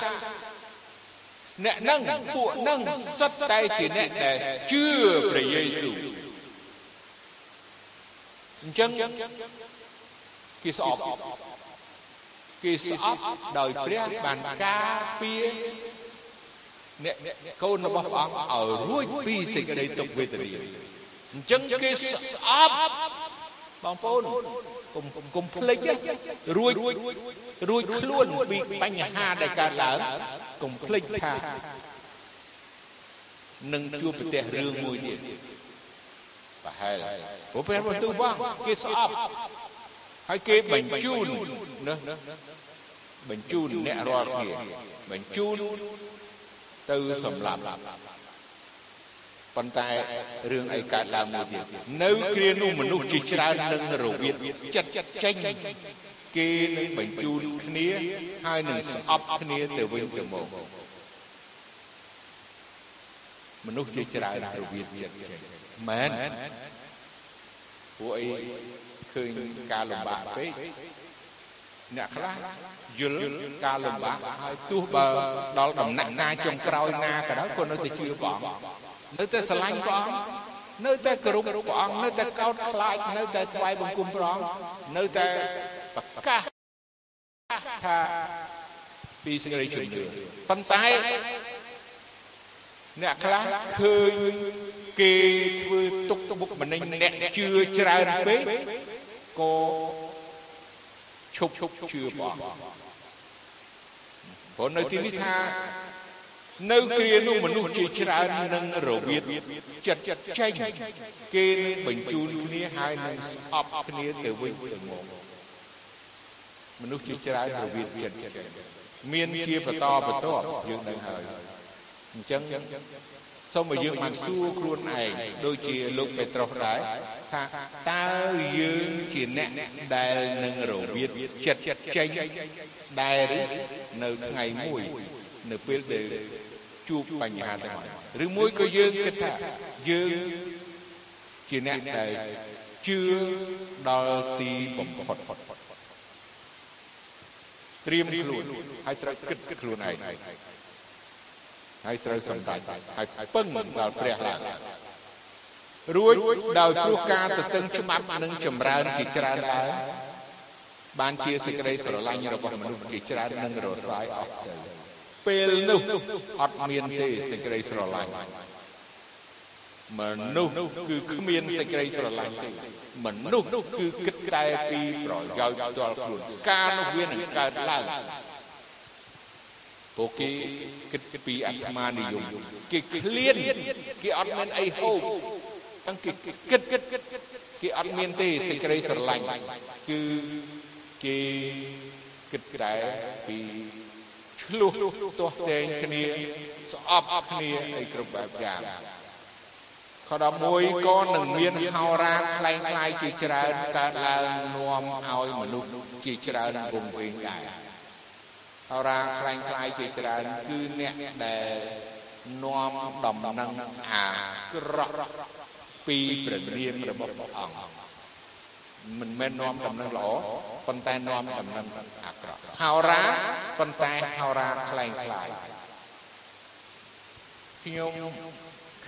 អ្នកនឹងពួកនឹងសិតតែជាអ្នកដែលជឿព្រះយេស៊ូវអញ្ចឹងគេស្អប់ គេស្អប់ដោយព្រះបានការពារអ្នកកូនរបស់ព្រះអង្គឲ្យរួចពីសេចក្តីទុក្ខវេទនាអញ្ចឹងគេស្អប់បងប្អូនកុំកុំភ្លេចរួចរួចខ្លួនពីបញ្ហាដែលកើតឡើងកុំភ្លេចថានឹងជួបប្រទះរឿងមួយទៀតប្រហែលព្រោះព្រះបន្ទូលបងគេស្អប់ ហើយគេបញ្ជូនណាបញ្ជូនអ្នករាល់គ្នាបញ្ជូនទៅសម្លាប់ប៉ុន្តែរឿងអីកើតឡើងមួយទៀតនៅគ្រានោះមនុស្សជាច្រើននឹងរវិតចិត្តចេញគេនឹងបញ្ជូនគ្នាហើយនឹងស្អប់គ្នាទៅវិញទៅមកមនុស្សជាច្រើនរវិតចិត្តចេញមែន ពួកអីឃើញការលំបាកពេកអ្នកខ្លះយល់ការលំបាកហើយទោះបើដល់ដំណាក់ណាចុងក្រោយណាក៏ដោយក៏នៅតែជឿព្រះអង្គនៅតែស្រឡាញ់ព្រះអង្គនៅតែគោរពព្រះអង្គនៅតែកោតខ្លាចនៅតែថ្វាយបង្គំព្រះអង្គនៅតែប្រកាសថាពីសេចក្តីជំនឿប៉ុន្តែអ្នកខ្លះឃើញ គេធ្វើទុកបុកម្នេញអ្នកជឿច្រើនពេកក៏ឈប់ឈប់ជឿព្រះអង្គព្រោះនៅទីនេះថានៅគ្រានោះមនុស្សជាច្រើននឹងរវិតចិត្តចេញគេនឹងបញ្ជូនគ្នាហើយនឹងស្អប់គ្នាទៅវិញទៅមកមនុស្សជាច្រើនរវិតចិត្តមានជាបន្តបន្ទាប់យើងនឹងហើយអញ្ចឹង សូមឲ្យយើងបានសួរខ្លួនឯងដូចជាលោកពេត្រុសដែរថាតើយើងជាអ្នកដែលនឹងរវិតចិត្តចេញដែលនៅថ្ងៃមួយនៅពេលដែលជួបបញ្ហាទាំងអស់ឬមួយក៏យើងគិតថាយើងជាអ្នកដែលជឿដល់ទីបំផុតត្រៀមខ្លួនហើយត្រូវគិតខ្លួនឯង ហើយត្រូវសម្រេចហើយពឹងដល់ព្រះឡើងរួចដោយព្រោះការទទឹងច្បាប់និងចម្រើនជាច្រើនដែរបានជាសេចក្តីស្រឡាញ់របស់មនុស្សជាច្រើននឹងរសាយអស់ទៅពេលនោះអត់មានទេសេចក្តីស្រឡាញ់មនុស្សគឺគ្មានសេចក្តីស្រឡាញ់ទេមនុស្សគឺគិតតែពីប្រយោជន៍ផ្ទាល់ខ្លួនការនោះវានឹងកើតឡើង ពួកគេគិតពីអាត្មានិយមគេឃ្លានគេអត់មានអីហូបទាំងគេគិតគេអត់មានទេសេចក្តីស្រឡាញ់គឺគេគិតតែពីឆ្លោះទាស់តែងគ្នាស្អប់គ្នាអីគ្រប់បែបយ៉ាងខ11ក៏នឹងមានហោរាខ្លែងខ្លាយជាច្រើនកើតឡើងនាំឲ្យមនុស្សជាច្រើនវង្វេងដែរ ហោរាខ្លែងខ្លាយជាច្រើនគឺអ្នកដែលនាំដំណឹងអាក្រក់ពីព្រះនាមរបស់ព្រះអង្គមិនមែននាំដំណឹងល្អប៉ុន្តែនាំដំណឹងអាក្រក់ហោរាប៉ុន្តែហោរាខ្លែងខ្លាយខ្ញុំ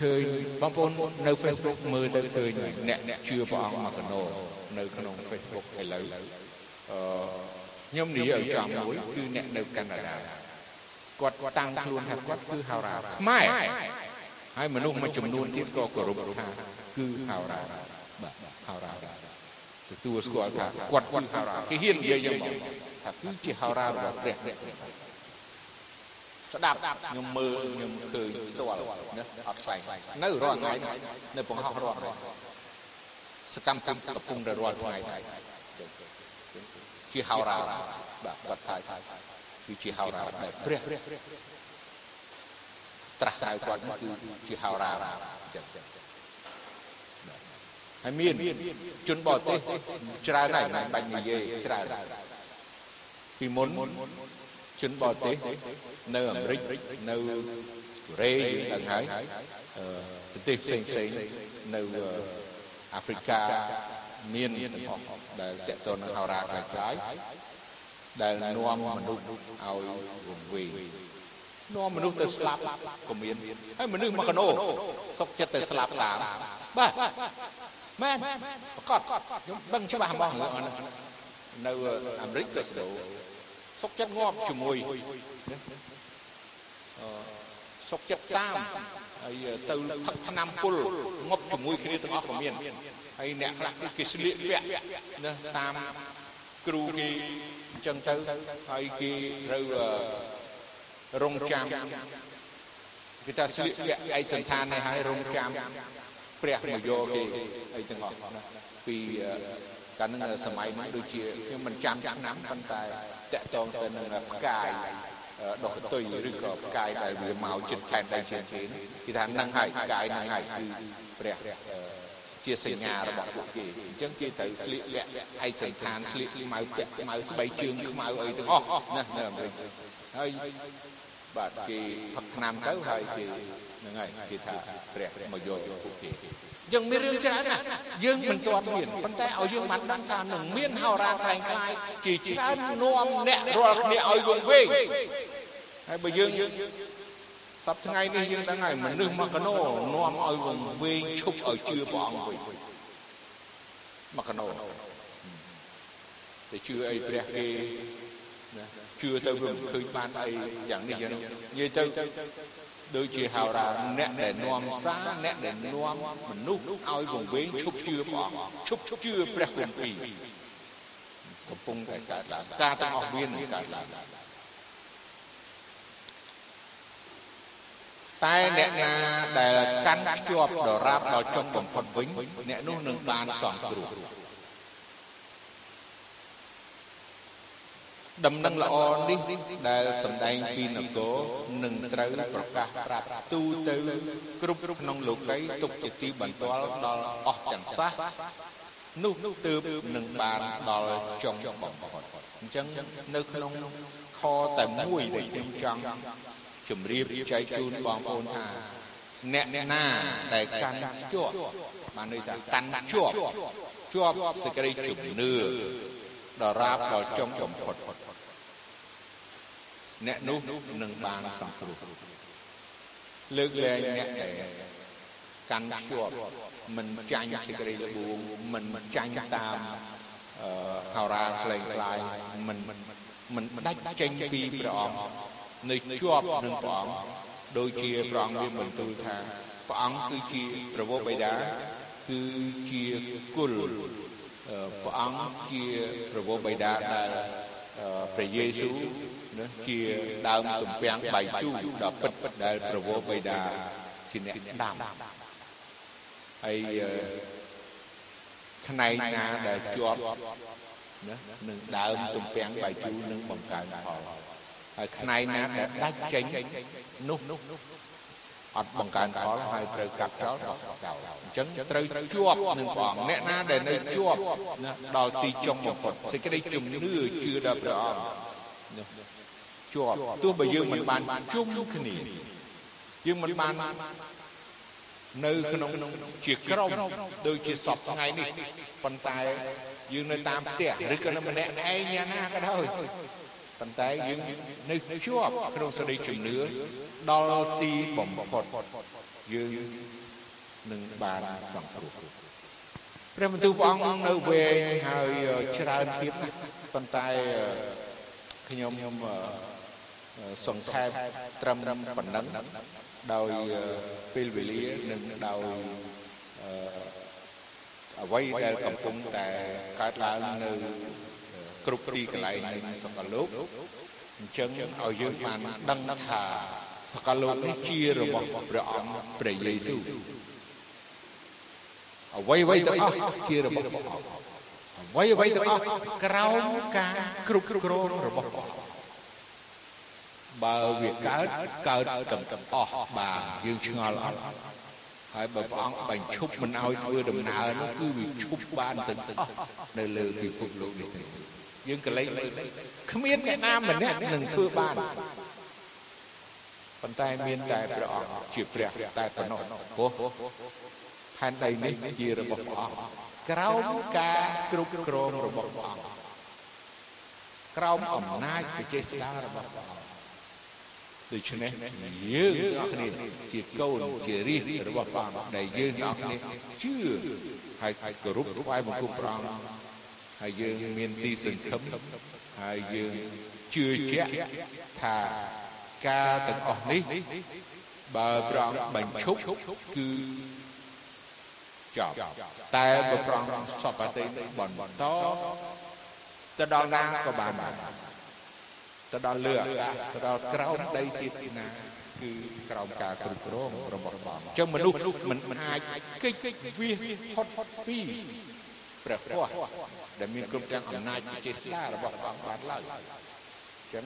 ឃើញបងប្អូននៅ Facebook មើលទៅឃើញអ្នកអ្នកជឿព្រះអង្គមកកណោនៅក្នុង Facebook ឥឡូវអឺ ខ្ញុំនិយាយឲ្យចំមួយគឺអ្នកនៅកាណាដាគាត់តាំងខ្លួនថាគាត់គឺហោរាខ្មែរហើយមនុស្សមួយចំនួនទៀតក៏គោរពថាគឺហោរាបាទហោរាទទួលស្គាល់ថាគាត់គាត់ហោរាគេហ៊ាននិយាយយ៉ាងមកថាគឺជាហោរារបស់ព្រះស្ដាប់ខ្ញុំមើលខ្ញុំឃើញផ្ទាល់ណាអត់ខ្លាំងនៅរាល់ថ្ងៃនៅបង្ហោះរាល់ថ្ងៃសកម្មកម្មកំពុងតែរាល់ថ្ងៃ ជាហោរាបាទគាត់ថាគឺជាហោរាដែលព្រះត្រាស់តែគាត់គឺជាហោរាចឹងហើយមានជនបរទេសច្រើនហើយមិនបាច់និយាយច្រើនពីមុនជនបរទេសនៅអាមេរិកនៅកូរ៉េយើងដឹងហើយប្រទេសផ្សេងផ្សេងនៅអាហ្វ្រិកា មានទាំងអស់ដែលតកតនឹងហោរាខ្លាំងខ្លាយដែលនាំមនុស្សឲ្យវង្វេងនាំមនុស្សទៅស្លាប់ក៏មានហើយមនុស្សមកកណោសុកចិត្តទៅស្លាប់តាមបាទមែនប្រកាសខ្ញុំដឹងច្បាស់ហ្មងនៅអាមេរិកក៏ស្ដូរសុកចិត្តងាប់ជាមួយសុកចិត្តតាមហើយទៅផឹកថ្នាំពុលងប់ជាមួយគ្នាទាំងអស់ក៏មាន ហើយអ្នកខ្លះគេស្លៀកពាក់ណាតាមគ្រូគេអញ្ចឹងទៅហើយគេត្រូវរងចាំគេថាស្លៀកពាក់ឯកសន្តាននេះហើយរងចាំព្រះមកយកគេអីទាំងអស់ណាពីកាលនឹងសម័យនោះដូចជាខ្ញុំមិនចាំឆ្នាំប៉ុន្តែតកតងទៅនឹងផ្កាយដុសទុយឬក៏ផ្កាយដែលវាមកចិត្តខែនដៃជាងគេគេថានឹងហើយផ្កាយនឹងហើយគឺព្រះ ជាសញ្ញារបស់ពួកគេអញ្ចឹងគេត្រូវស្លៀកលាក់ឯកសន្តានស្លៀកខ្មៅពាក់ខ្មៅស្បែកជើងខ្មៅអីទាំងអស់ណានៅអាមេរិកហើយបាទគេផឹកថ្នាំទៅហើយគេហ្នឹងហើយគេថាព្រះមកយកពួកគេយើងមានរឿងច្រើនណាស់យើងមិនទាន់មានប៉ុន្តែឲ្យយើងបានដឹងថានឹងមានហោរាខ្លាំងខ្លាយជាច្រើននាំអ្នករាល់គ្នាឲ្យវង្វេងហើយបើយើងស ប្ថ្ងៃនេះយើងដឹងហើយមនុស្សមកកណោនាំឲ្យវង្វេងឈប់ឲ្យជឿព្រះអង្គវិញមកកណោតែជឿអីព្រះគេជឿទៅវាមិនឃើញបានអីយ៉ាងនេះយ៉ាងនេះនិយាយទៅដូចជាហៅថាអ្នកដែលនាំសារអ្នកដែលនាំមនុស្សឲ្យវង្វេងឈប់ជឿព្រះអង្គឈប់ជឿព្រះគម្ពីរកំពុងតែកើតឡើងការទាំងអស់មានកើតឡើង តែអ្នកណាដែលកាន់ជាប់ដរាបដល់ចុងបំផុតវិញអ្នកនោះនឹងបានសង្គ្រោះដំណឹងល្អនេះដែលសម្ដែងពីនគរនឹងត្រូវប្រកាសប្រាប់ទូទៅគ្រប់ក្នុងលោកីទុកជាទីបន្ទាល់ដល់អស់ទាំងសះនោះទើបនឹងបានដល់ចុងបំផុតអញ្ចឹងនៅក្នុងខតែមួយដែលខ្ញុំចង់ ជម្រាបចែកជូនបងប្អូនថាអ្នកណាដែលកាន់ជាប់បានន័យថាកាន់ជាប់ជាប់សេចក្តីជំនឿដល់រាបដល់ចុងបំផុតអ្នកនោះនឹងបានសង្គ្រោះលើកលែងអ្នកដែលកាន់ជាប់មិនចាញ់សេចក្តីល្បួងមិនចាញ់តាមហោរាផ្លេងខ្លាយមិនមិនដាច់ចេញពីព្រះអង្គ នៅជាប់នឹងព្រះអង្គដូចជាព្រះអង្គមានបន្ទូលថាព្រះអង្គគឺជាប្រវោបិតាគឺជាគុលព្រះអង្គជាប្រវោបិតាដែលព្រះយេស៊ូវណាជាដើមទំពាំងបាយជូរដ៏ពិតដែលប្រវោបិតាជាអ្នកដាំហើយផ្នែកណាដែលជាប់ណានឹងដើមទំពាំងបាយជូរនឹងបង្កើនផល ហើយផ្នែកណាដែលដាច់ចេញនោះអត់បង្កើនផលហើយត្រូវកាត់ចោលបោះចោលអញ្ចឹងត្រូវជាប់នឹងព្រះអង្គអ្នកណាដែលនៅជាប់ដល់ទីចុងបំផុតសេចក្តីជំនឿជឿដល់ព្រះអង្គជាប់ទោះបើយើងមិនបានជុំគ្នាយើងមិនបាននៅក្នុងជាក្រុមដូចជាសពថ្ងៃនេះប៉ុន្តែយើងនៅតាមផ្ទះឬក៏នៅម្នាក់ឯងយ៉ាងណាក៏ដោយ ប៉ុន្តែយើងនៅជាប់ក្នុងសេចក្តីជំនឿដល់ទីបំផុតយើងនឹងបានសង្គ្រោះព្រះបន្ទូលព្រះអង្គនៅវែងហើយច្រើនទៀតណាស់ប៉ុន្តែខ្ញុំខ្ញុំសង្ខេបត្រឹមប៉ុណ្ណឹងដោយពេលវេលានិងដោយអ្វីដែលកំពុងតែកើតឡើងនៅ គ្រប់ទីកន្លែងនៃសកលលោកអញ្ចឹងឲ្យយើងបានដឹងថាសកលលោកនេះជារបស់ព្រះអង្គព្រះយេស៊ូវអ្វីអ្វីទាំងអស់ជារបស់ព្រះអង្គអ្វីអ្វីទាំងអស់ក្រោមការគ្រប់គ្រងរបស់ព្រះអង្គបើវាកើតកើតទាំងទាំងអស់បាទយើងឆ្ងល់អត់ហើយបើព្រះអង្គបញ្ឈប់មិនឲ្យធ្វើដំណើរនោះគឺវាឈប់បានទាំងអស់នៅលើពិភពលោកនេះទេ យើងកលែងមើលគ្មានអ្នកណាម្នាក់នឹងធ្វើបានប៉ុន្តែមានតែព្រះអង្គជាព្រះតែប៉ុណ្ណោះព្រោះផែនដីនេះជារបស់ព្រះអង្គក្រោមការគ្រប់គ្រងរបស់ព្រះអង្គក្រោមអំណាចវិចេស្តារបស់ព្រះអង្គដូច្នេះយើងទាំងអស់គ្នាជាកូនជារាជរបស់ព្រះអង្គដែលយើងទាំងអស់គ្នាជឿហើយគោរពថ្វាយបង្គំព្រះអង្គ ហើយយើងមានទីសង្ឃឹមហើយយើងជឿជាក់ថាការទាំងអស់នេះបើព្រះអង្គបញ្ឈប់គឺចប់តែបើព្រះអង្គសពតិបន្តទៅដល់ណាក៏បានដែរទៅដល់លើអាកាសទៅដល់ក្រោមដីទៀតណាគឺក្រោមការគ្រប់គ្រងរបស់ព្រះអង្គអញ្ចឹងមនុស្សមិនមិនអាចកិច្ចវាហត់ពី ព្រះពស្ត្រដែលមានគ្រប់ទាំងអំណាចចេស្តារបស់ព្រះអង្គបានឡើយអញ្ចឹង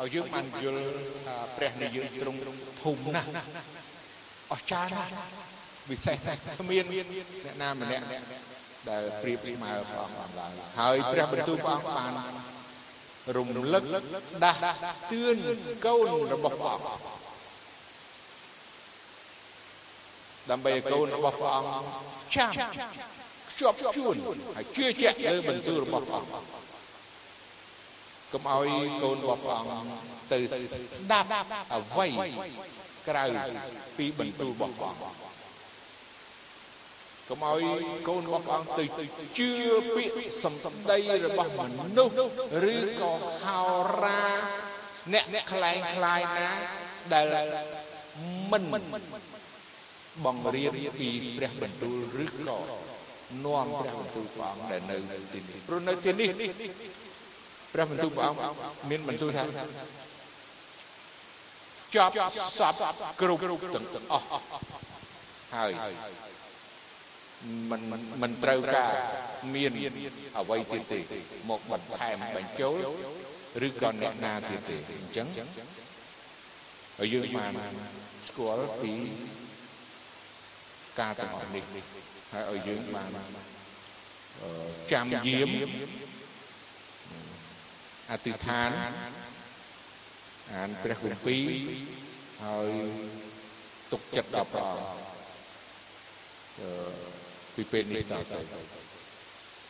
ឲ្យយើងបានយល់ថាព្រះនៃយើងទ្រង់ធំណាស់អស្ចារ្យណាស់វិសេសគ្មានអ្នកណាម្នាក់ដែលប្រៀបស្មើព្រះអង្គបានឡើយហើយព្រះបន្ទូលព្រះអង្គបានរំលឹកដាស់តឿនកូនរបស់ព្រះអង្គដើម្បីឲ្យកូនរបស់ព្រះអង្គចាំខ្ជាប់ជួនហើយជឿជាក់លើបន្ទូលរបស់ព្រះអង្គកុំឲ្យកូនរបស់ព្រះអង្គទៅស្ដាប់អ្វីក្រៅពីបន្ទូលរបស់ព្រះអង្គកុំឲ្យកូនរបស់ព្រះអង្គទៅជឿពាក្យសម្ដីរបស់មនុស្សឬក៏ហោរាអ្នកខ្លែងខ្លាយណាដែលមិនបង្រៀនពីព្រះបន្ទូលឬក៏ នាំព្រះបន្ទូលព្រះអង្គដែលនៅទីនេះព្រោះនៅទីនេះព្រះបន្ទូលព្រះអង្គមានបន្ទូលថាចប់សពគ្រប់ទាំងអស់ហើយមិនមិនត្រូវការមានអ្វីទៀតទេមកបន្ថែមបញ្ចូលឬក៏អ្នកណាទៀតទេអញ្ចឹងហើយយើងបានស្គាល់ពីការទាំងអស់នេះ ហើយឲ្យយើងបានចាំយាមអធិដ្ឋានអានព្រះគម្ពីរហើយទុកចិត្តដល់ព្រះអង្គពីពេលនេះតទៅ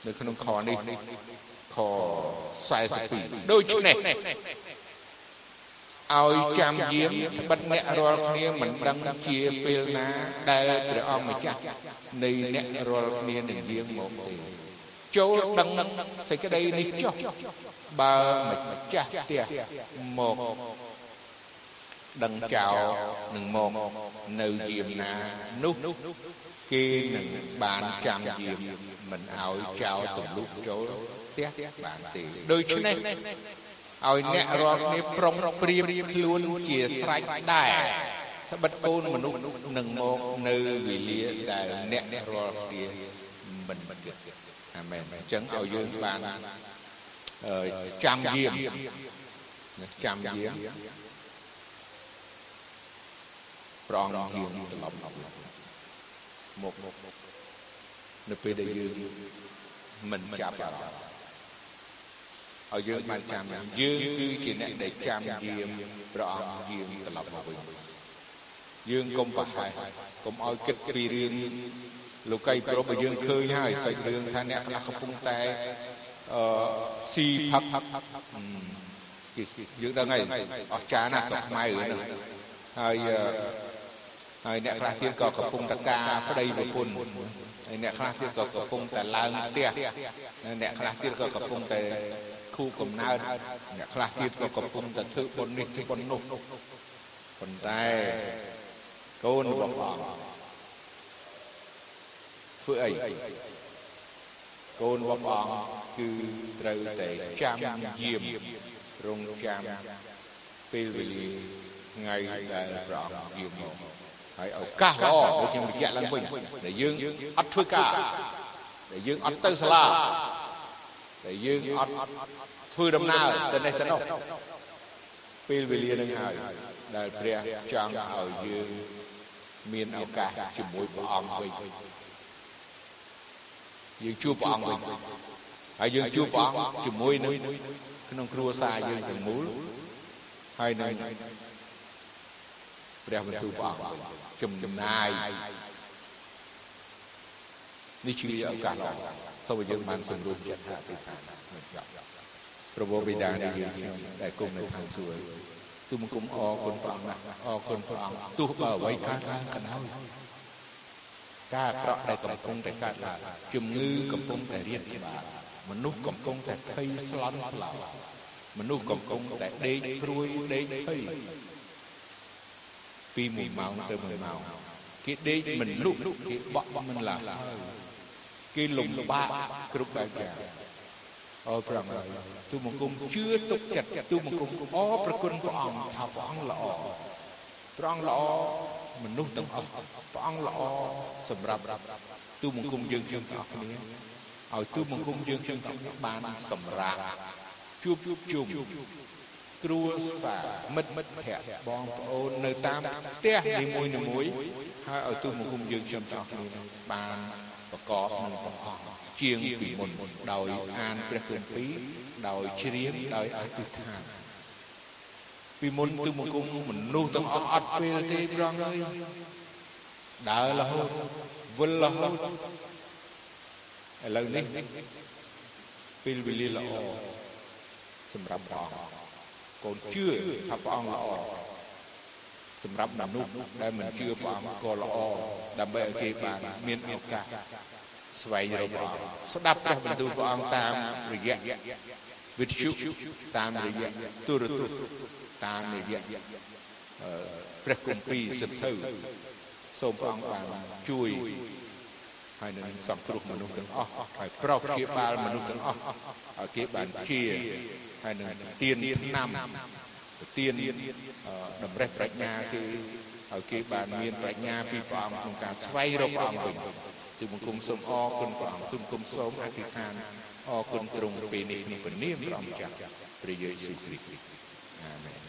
នៅក្នុងខនេះខ42ដូច្នេះ ឲ្យចាំយាមត្បិតអ្នករាល់គ្នាមិនដឹងជាពេលណាដែលព្រះអង្គម្ចាស់នៃអ្នករាល់គ្នានឹងយាងមកទេចូលដឹងសេចក្តីនេះចុះបើម្ចាស់ផ្ទះមកដឹងចោលនឹងមកនៅយាមណានោះគេនឹងបានចាំយាមមិនឲ្យចោលទម្លុះចូលផ្ទះបានទេដូច្នេះ ឲ្យអ្នករាល់គ្នាប្រុងប្រៀបខ្លួនជាស្រេចដែរត្បិតកូនមនុស្សនឹងមកនៅវេលាដែលអ្នករាល់គ្នាមិនមិនគិតអាមែនអញ្ចឹងឲ្យយើងបានចាំយាមចាំយាមប្រងយាមត្រឡប់មកមកនៅពេលដែលយើងមិនចាប់អារម្មណ៍ ឲ្យយើងបានចាំយើងគឺជាអ្នកដែលចាំយាមព្រះអង្គយាមត្រឡប់មកវិញយើងកុំប្រហែសកុំឲ្យគិតពីរឿងលោកីព្រមឲ្យយើងឃើញហើយសាច់រឿងថាអ្នកខ្លះកំពុងតែអឺស៊ីផឹកគេយើងដឹងហើយអស្ចារ្យណាស់ស្រុកខ្មែរហ្នឹងហើយហើយអ្នកខ្លះទៀតក៏កំពុងតការប្តីប្រពន្ធហើយអ្នកខ្លះទៀតក៏កំពុងតែឡើងផ្ទះអ្នកខ្លះទៀតក៏កំពុងតែ ខូកំណើតអ្នកខ្លះទៀតក៏កំពុងតែធ្វើបុណ្យនេះធ្វើបុណ្យនោះប៉ុន្តែកូនរបស់ព្រះអង្គធ្វើអីកូនរបស់ព្រះអង្គគឺត្រូវតែចាំយាមរងចាំពេលវេលាថ្ងៃដែលព្រះអង្គយាមមកហើយឱកាសល្អដូចខ្ញុំបញ្ជាក់ឡើងវិញដែលយើងអត់ធ្វើការដែលយើងអត់ទៅសាលា តែយើងអត់ធ្វើដំណើរទៅនេះទៅនោះពេលវេលានឹងហើយដែលព្រះចង់ឲ្យយើងមានឱកាសជាមួយព្រះអង្គវិញយើងជួបព្រះអង្គវិញហើយយើងជួបព្រះអង្គជាមួយនឹងក្នុងគ្រួសារយើងទាំងមូលហើយនឹងព្រះបន្ទូលព្រះអង្គចំណាយនេះជាឱកាសល្អ សូមឲ្យយើងបានសម្រួលចិត្តថាទីឋានមិនចប់ប្រពោបិតានៃយើងខ្ញុំដែលគុំនៅខាងសួគ៌ទូមគុំអរគុណព្រះអង្គណាស់អរគុណព្រះអង្គទោះបើអ្វីកើតឡើងក៏ដោយការអាក្រក់ដែលកំពុងតែកើតឡើងជំងឺកំពុងតែរៀនបានមនុស្សកំពុងតែភ័យស្លន់ស្លោមនុស្សកំពុងតែដេកព្រួយដេកភ័យពី1ម៉ោងទៅ1ម៉ោងគេដេកមិនលុកគេបក់មិនឡាហើយ គេលំបាកគ្រប់បែបយ៉ាងអរប្រងហើយទូបង្គំជឿទុកចិត្តទូបង្គំអរប្រគុណព្រះអង្គថាព្រះអង្គល្អព្រះអង្គល្អមនុស្សទាំងអស់ព្រះអង្គល្អសម្រាប់ទូបង្គំយើងយើងទាំងអស់គ្នាឲ្យទូបង្គំយើងយើងទាំងអស់បានសម្រាប់ជួបជុំគ្រួសារមិត្តមិត្តភ័ក្តិបងប្អូននៅតាមផ្ទះនីមួយនីមួយហើយឲ្យទូបង្គំយើងខ្ញុំទាំងអស់គ្នាបាន ប្រកបនឹងព្រះអង្គជាងពីមុនដោយអានព្រះគម្ពីរដោយជ្រាបដោយអធិដ្ឋានពីមុនទូបង្គំមនុស្សទាំងអស់អត់ពេលទេព្រះអង្គអើយដើររហូតវិលរហូតឥឡូវនេះពេលវេលាល្អសម្រាប់ព្រះអង្គកូនជឿថាព្រះអង្គល្អ សម្រាប់មនុស្សដែលមិនជឿព្រះអង្គក៏ល្អដើម្បីឲ្យគេបានមានឱកាសស្វែងរកព្រះអង្គស្ដាប់ព្រះបន្ទូលព្រះអង្គតាមរយៈវិទ្យុតាមរយៈទូរទស្សន៍តាមរយៈព្រះគម្ពីរសិទ្ធិសូមព្រះអង្គបានជួយហើយនឹងសង្គ្រោះមនុស្សទាំងអស់ហើយប្រោសព្យាបាលមនុស្សទាំងអស់ឲ្យគេបានជាហើយនឹងទៀនឆ្នាំ ទៀនតម្រេះប្រាជ្ញាគេឲ្យគេបានមានប្រាជ្ញាពីព្រះអង្គក្នុងការស្វែងរកព្រះអង្គវិញទូបង្គំសូមអរគុណព្រះអង្គទូបង្គំសូមអធិដ្ឋានអរគុណទ្រង់ពេលនេះក្នុងព្រះនាមព្រះអង្គម្ចាស់ព្រះយេស៊ូវគ្រីស្ទ